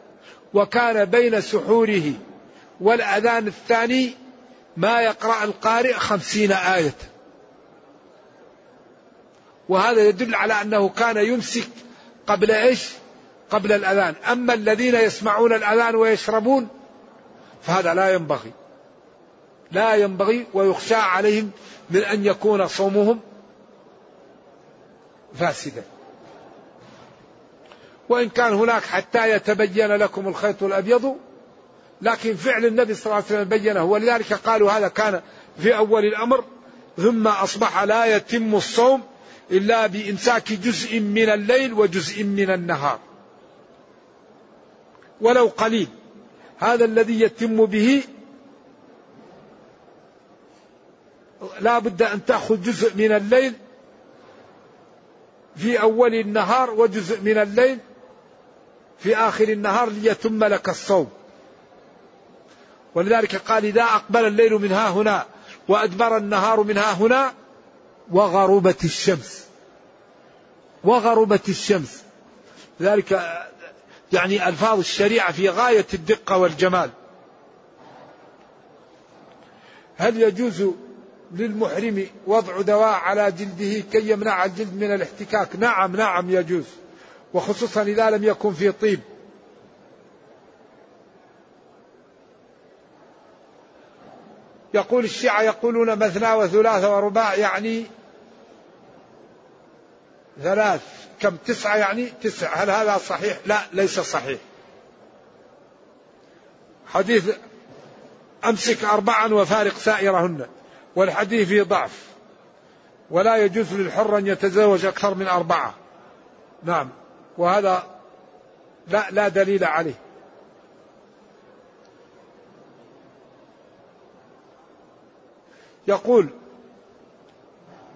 وكان بين سحوره والأذان الثاني ما يقرأ القارئ خمسين آية. وهذا يدل على أنه كان يمسك قبل إيش؟ قبل الأذان. أما الذين يسمعون الأذان ويشربون فهذا لا ينبغي. لا ينبغي ويخشى عليهم من أن يكون صومهم فاسدا. وإن كان هناك حتى يتبين لكم الخيط الأبيض لكن فعل النبي صلى الله عليه وسلم بينه ولذلك قالوا هذا كان في أول الأمر ثم أصبح لا يتم الصوم إلا بإمساك جزء من الليل وجزء من النهار. ولو قليل هذا الذي يتم به لا بد أن تأخذ جزء من الليل في أول النهار وجزء من الليل في آخر النهار ليتم لك الصوم. ولذلك قال إذا أقبل الليل من ها هنا وأدبر النهار من ها هنا وغربت الشمس. وغربت الشمس. ذلك يعني ألفاظ الشريعة في غاية الدقة والجمال. هل يجوز للمحرم وضع دواء على جلده كي يمنع الجلد من الاحتكاك. نعم نعم يجوز وخصوصا إذا لم يكن في طيب. يقول الشيعة يقولون مثنى وثلاث ورباع يعني ثلاث. كم؟ تسعة يعني؟ تسع هل هذا صحيح؟ لا ليس صحيح. حديث أمسك أربعا وفارق سائرهن. والحديث فيه ضعف. ولا يجوز للحر أن يتزوج أكثر من أربعة. نعم. وهذا لا, لا دليل عليه. يقول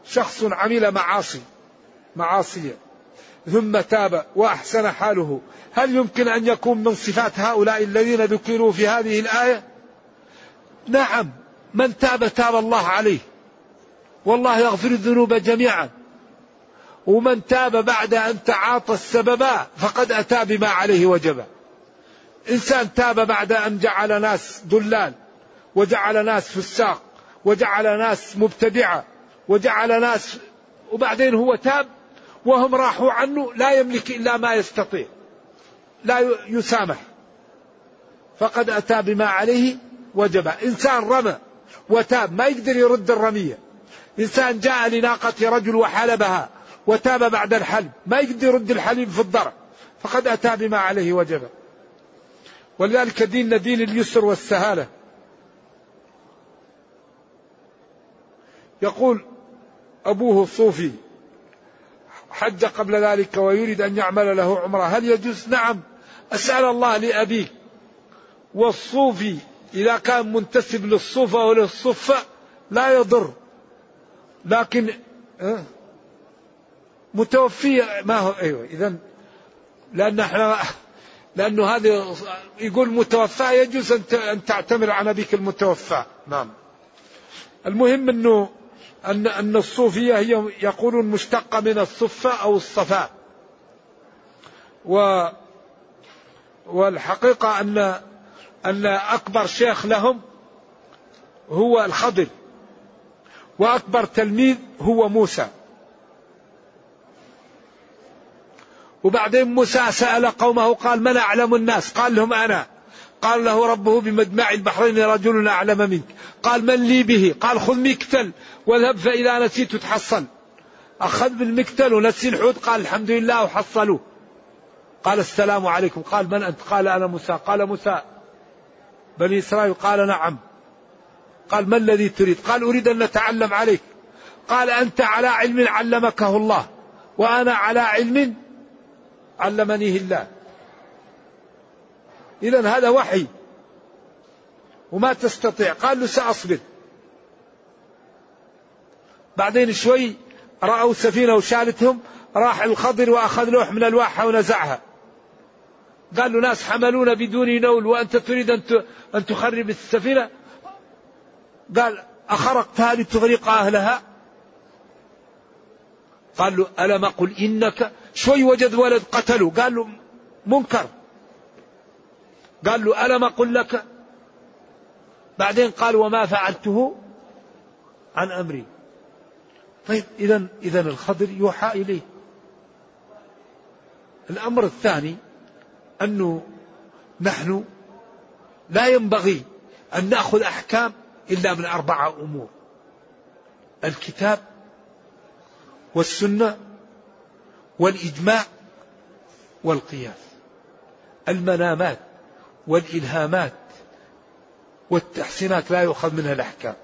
شخص عمل معاصي معاصية ثم تاب وأحسن حاله. هل يمكن أن يكون من صفات هؤلاء الذين ذكروا في هذه الآية؟ نعم. من تاب تاب الله عليه. والله يغفر الذنوب جميعا. ومن تاب بعد أن تعاطى السببا فقد أتى بما عليه وجبه إنسان تاب بعد أن جعل ناس دلال وجعل ناس فساق وجعل ناس مبتدعة وجعل ناس وبعدين هو تاب وهم راحوا عنه لا يملك إلا ما يستطيع لا يسامح. فقد أتى بما عليه وجب. إنسان رمى وتاب ما يقدر يرد الرمية. إنسان جاء لناقة رجل وحلبها وتاب بعد الحلب ما يقدر يرد الحليب في الضرع. فقد أتى بما عليه وجب. ولذلك ديننا دين اليسر والسهالة. يقول أبوه الصوفي حج قبل ذلك ويريد أن يعمل له عمرة. هل يجوز؟ نعم. أسأل الله لأبيك والصوفي إذا كان منتسب للصوفة وللصفة لا يضر. لكن متوفي ما هو؟ أيوه إذا لأن إحنا لأنه هذا يقول متوفى يجوز أن تعتمر عن أبيك المتوفى. نعم. المهم أنه أن أن الصوفية هي يقولون مشتقة من الصفة أو الصفاء. و والحقيقة أن أن أكبر شيخ لهم هو الخضر وأكبر تلميذ هو موسى. وبعدين موسى سأل قومه قال من أعلم الناس؟ قال لهم أنا. قال له ربه بمجمع البحرين رجل أعلم منك. قال من لي به؟ قال خذ مكتل واذهب فإذا نسيت تحصل. أخذ بالمكتل ونسي الحوت قال الحمد لله وحصلوه. قال السلام عليكم. قال من أنت؟ قال أنا موسى. قال موسى بني إسرائيل قال نعم. قال ما الذي تريد؟ قال أريد أن نتعلم عليك. قال أنت على علم علمكه الله وأنا على علم علمنيه الله. إذا هذا وحي. وما تستطيع. قال له سأصبر. بعدين شوي رأوا سفينة وشالتهم راح الخضر وأخذ لوح من الواحة ونزعها. قال له ناس حملونا بدون نول وأنت تريد أن تخرب السفينة. قال أخرقتها لتغرق أهلها. قال له ألم أقل إنك شوي وجد ولد قتله قال له منكر. قال له ألم أقل لك؟ بعدين قال وما فعلته عن أمري. طيب إذا إذا الخضر يوحى إليه. الأمر الثاني أنه نحن لا ينبغي أن نأخذ أحكام إلا من أربعة أمور. الكتاب والسنة والإجماع والقياس. المنامات والإلهامات والتحسينات لا يؤخذ منها الأحكام.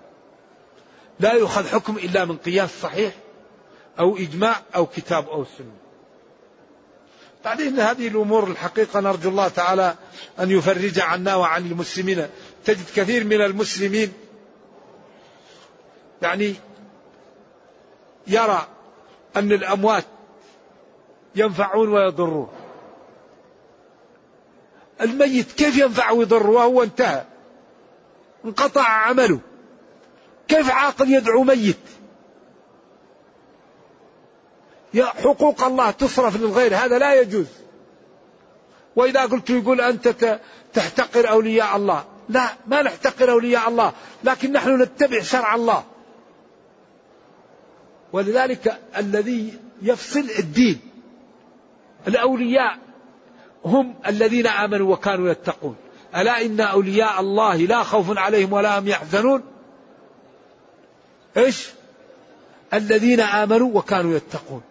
لا يؤخذ حكم إلا من قياس صحيح أو إجماع أو كتاب أو سنة. بعدين هذه الأمور الحقيقة نرجو الله تعالى أن يفرج عنا وعن المسلمين. تجد كثير من المسلمين يعني يرى أن الأموات ينفعون ويضرون. الميت كيف ينفع ويضر وهو انتهى؟ انقطع عمله. كيف عاقل يدعو ميت؟ حقوق الله تصرف للغير هذا لا يجوز. وإذا قلت يقول أنت تحتقر أولياء الله. لا ما نحتقر أولياء الله لكن نحن نتبع شرع الله. ولذلك الذي يفصل الدين الأولياء هم الذين آمنوا وكانوا يتقون. ألا إن أولياء الله لا خوف عليهم ولا هم يحزنون؟ إيش؟ الذين آمنوا وكانوا يتقون.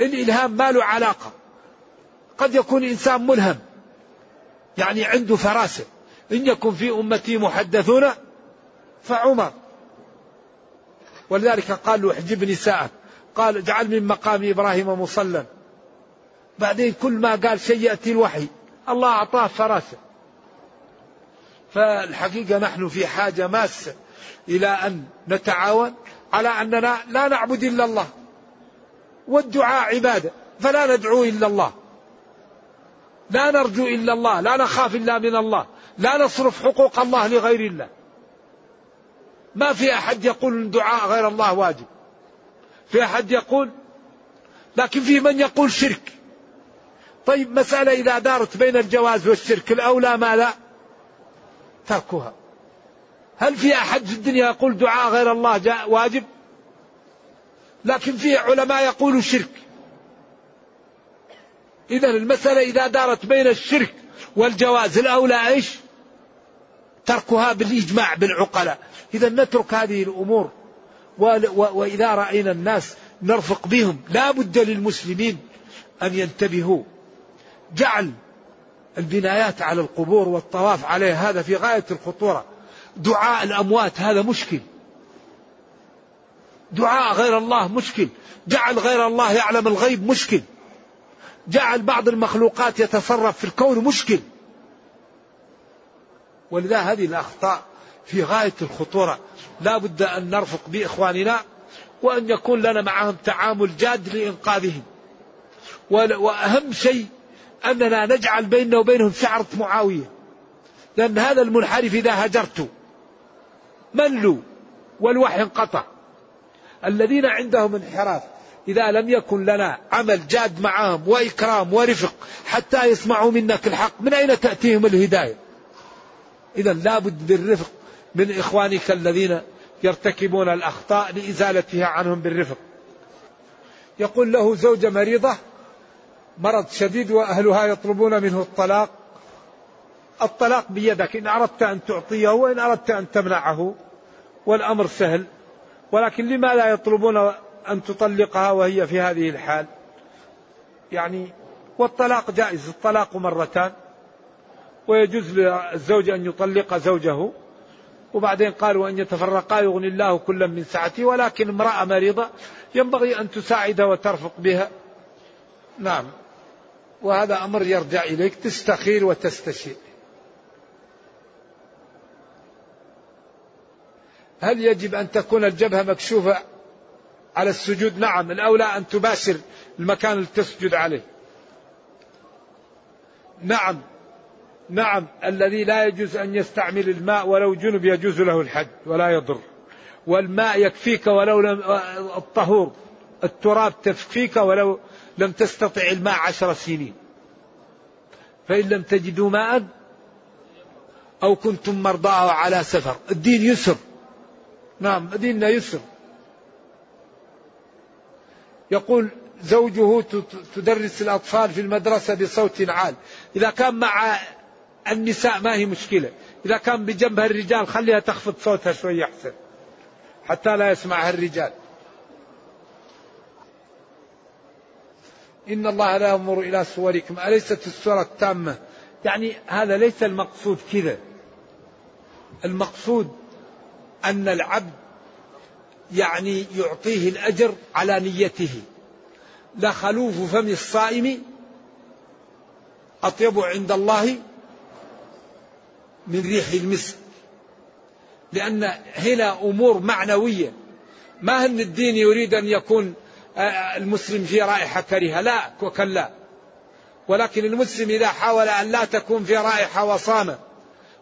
الإلهام ما له علاقة. قد يكون إنسان ملهم يعني عنده فراسة. إن يكن في أمتي محدثون فعمر. ولذلك قال له احجب نساءك. قال اجعل من مقام إبراهيم مصلى. بعدين كل ما قال شيء يأتي الوحي. الله أعطاه فراسة. فالحقيقة نحن في حاجة ماسة إلى أن نتعاون على أننا لا نعبد إلا الله. والدعاء عبادة. فلا ندعو إلا الله. لا نرجو إلا الله. لا نخاف إلا من الله. لا نصرف حقوق الله لغير الله. ما في أحد يقول دعاء غير الله واجب. في أحد يقول لكن في من يقول شرك. طيب مسألة إذا دارت بين الجواز والشرك الأولى ما لا؟ تركها هل في أحد في الدنيا يقول دعاء غير الله جاء واجب؟ لكن في علماء يقولوا شرك. إذا المسألة إذا دارت بين الشرك والجواز الأولى إيش؟ تركها بالإجماع بالعقلاء. إذا نترك هذه الأمور وإذا رأينا الناس نرفق بهم لا بد للمسلمين أن ينتبهوا. جعل البنايات على القبور والطواف عليها هذا في غاية الخطورة. دعاء الأموات هذا مشكل. دعاء غير الله مشكل. جعل غير الله يعلم الغيب مشكل. جعل بعض المخلوقات يتصرف في الكون مشكل. ولذا هذه الأخطاء في غاية الخطورة. لا بد أن نرفق بإخواننا وأن يكون لنا معهم تعامل جاد لإنقاذهم. وأهم شيء أننا نجعل بيننا وبينهم شعرة معاوية. لأن هذا المنحرف إذا هجرته ملوا والوحي انقطع. الذين عندهم انحراف. إذا لم يكن لنا عمل جاد معهم وإكرام ورفق حتى يسمعوا منك الحق من أين تأتيهم الهداية؟ إذا لابد بالرفق من إخوانك الذين يرتكبون الأخطاء لإزالتها عنهم بالرفق. يقول له زوجة مريضة مرض شديد وأهلها يطلبون منه الطلاق. الطلاق بيدك إن أردت أن تعطيه وإن أردت أن تمنعه والأمر سهل. ولكن لما لا يطلبون أن تطلقها وهي في هذه الحال؟ يعني والطلاق جائز الطلاق مرتان ويجوز للزوج أن يطلق زوجه وبعدين قالوا أن يتفرقا يغني الله كلا من سعته ولكن امرأة مريضة ينبغي أن تساعد وترفق بها. نعم. وهذا أمر يرجع إليك تستخير وتستشير. هل يجب أن تكون الجبهة مكشوفة على السجود؟ نعم الأولى أن تباشر المكان اللي تسجد عليه. نعم نعم الذي لا يجوز أن يستعمل الماء ولو جنب يجوز له الحج ولا يضر. والماء يكفيك ولو لم الطهور التراب تكفيك ولو لم تستطع الماء عشر سنين. فإن لم تجدوا ماء أو كنتم مرضى على سفر. الدين يسر. نعم ديننا يسر. يقول زوجه تدرس الأطفال في المدرسة بصوت عال. إذا كان مع النساء ما هي مشكلة. إذا كان بجنبها الرجال خليها تخفض صوتها شوي أحسن. حتى لا يسمعها الرجال إن الله لا ينظر إلى صوركم. أليست الصورة التامة؟ يعني هذا ليس المقصود كذا. المقصود أن العبد يعني يعطيه الأجر على نيته. لخلوف فم الصائم أطيب عند الله من ريح المسك. لأن هنا أمور معنوية. ما أن الدين يريد أن يكون آه، المسلم في رائحة كريهة؟ لا وكلا ولكن المسلم إذا حاول أن لا تكون في رائحة وصام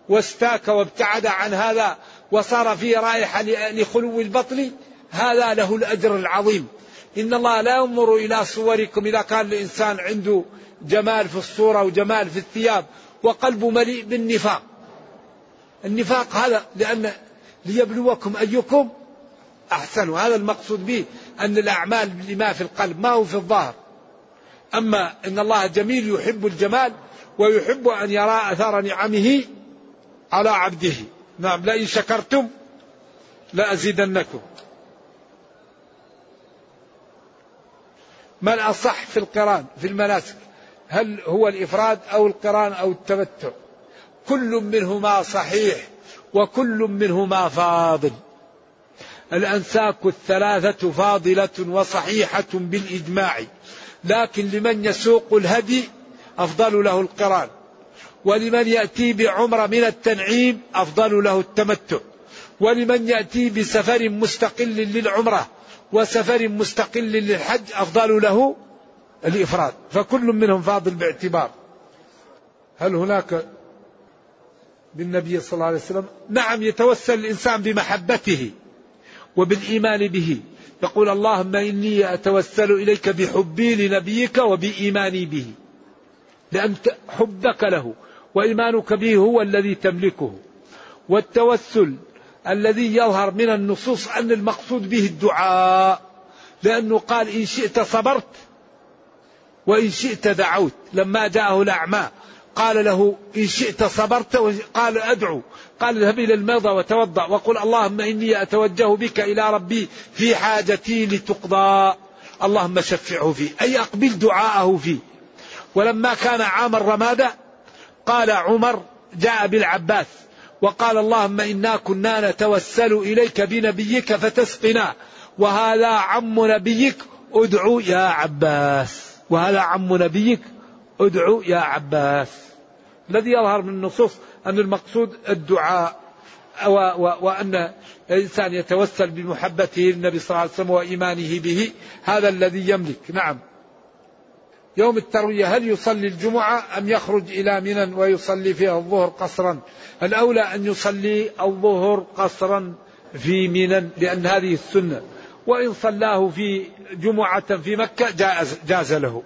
واستاك وابتعد عن هذا وصار في رائحة لخلو البطن هذا له الأجر العظيم. إن الله لا ينظر إلى صوركم إذا كان الإنسان عنده جمال في الصورة وجمال في الثياب وقلبه مليء بالنفاق. النفاق هذا لأن ليبلوكم أيكم أحسن هذا المقصود به أن الأعمال لما في القلب ما هو في الظاهر. أما إن الله جميل يحب الجمال ويحب أن يرى أثار نعمه على عبده. نعم لئن شكرتم لأزيدنكم ما الأصح في القرآن في المناسك؟ هل هو الإفراد أو القرآن أو التمتع؟ كل منهما صحيح وكل منهما فاضل. الأنساك الثلاثة فاضلة وصحيحة بالإجماع لكن لمن يسوق الهدي أفضل له القرآن. ولمن يأتي بعمرة من التنعيم أفضل له التمتع. ولمن يأتي بسفر مستقل للعمرة وسفر مستقل للحج أفضل له الإفراد. فكل منهم فاضل باعتبار. هل هناك بالنبي صلى الله عليه وسلم؟ نعم يتوسل الإنسان بمحبته وبالإيمان به. يقول اللهم إني أتوسل إليك بحبي لنبيك وبإيماني به. لأن حبك له. وإيمانك به هو الذي تملكه والتوسل الذي يظهر من النصوص أن المقصود به الدعاء لأنه قال إن شئت صبرت وإن شئت دعوت. لما جاءه الأعمى قال له إن شئت صبرت قال أدعو. قال اذهب إلى المرضى وتوضأ وقل اللهم إني أتوجه بك إلى ربي في حاجتي لتقضى. اللهم شفعه فيه أي أقبل دعاءه فيه ولما كان عام الرمادة قال عمر جاء بالعباس وقال اللهم إنا كنا نتوسل إليك بنبيك فتسقنا وهذا عم نبيك ادعو يا عباس وهذا عم نبيك ادعو يا عباس الذي يظهر من النصوص أن المقصود الدعاء وأن الإنسان يتوسل بمحبته للنبي صلى الله عليه وسلم وإيمانه به هذا الذي يملك. نعم. يوم التروية هل يصلي الجمعة أم يخرج إلى منى ويصلي فيها الظهر قصرا؟ الأولى أن يصلي الظهر قصرا في منى لأن هذه السنة. وإن صلاه في جمعة في مكة جاز, جاز له.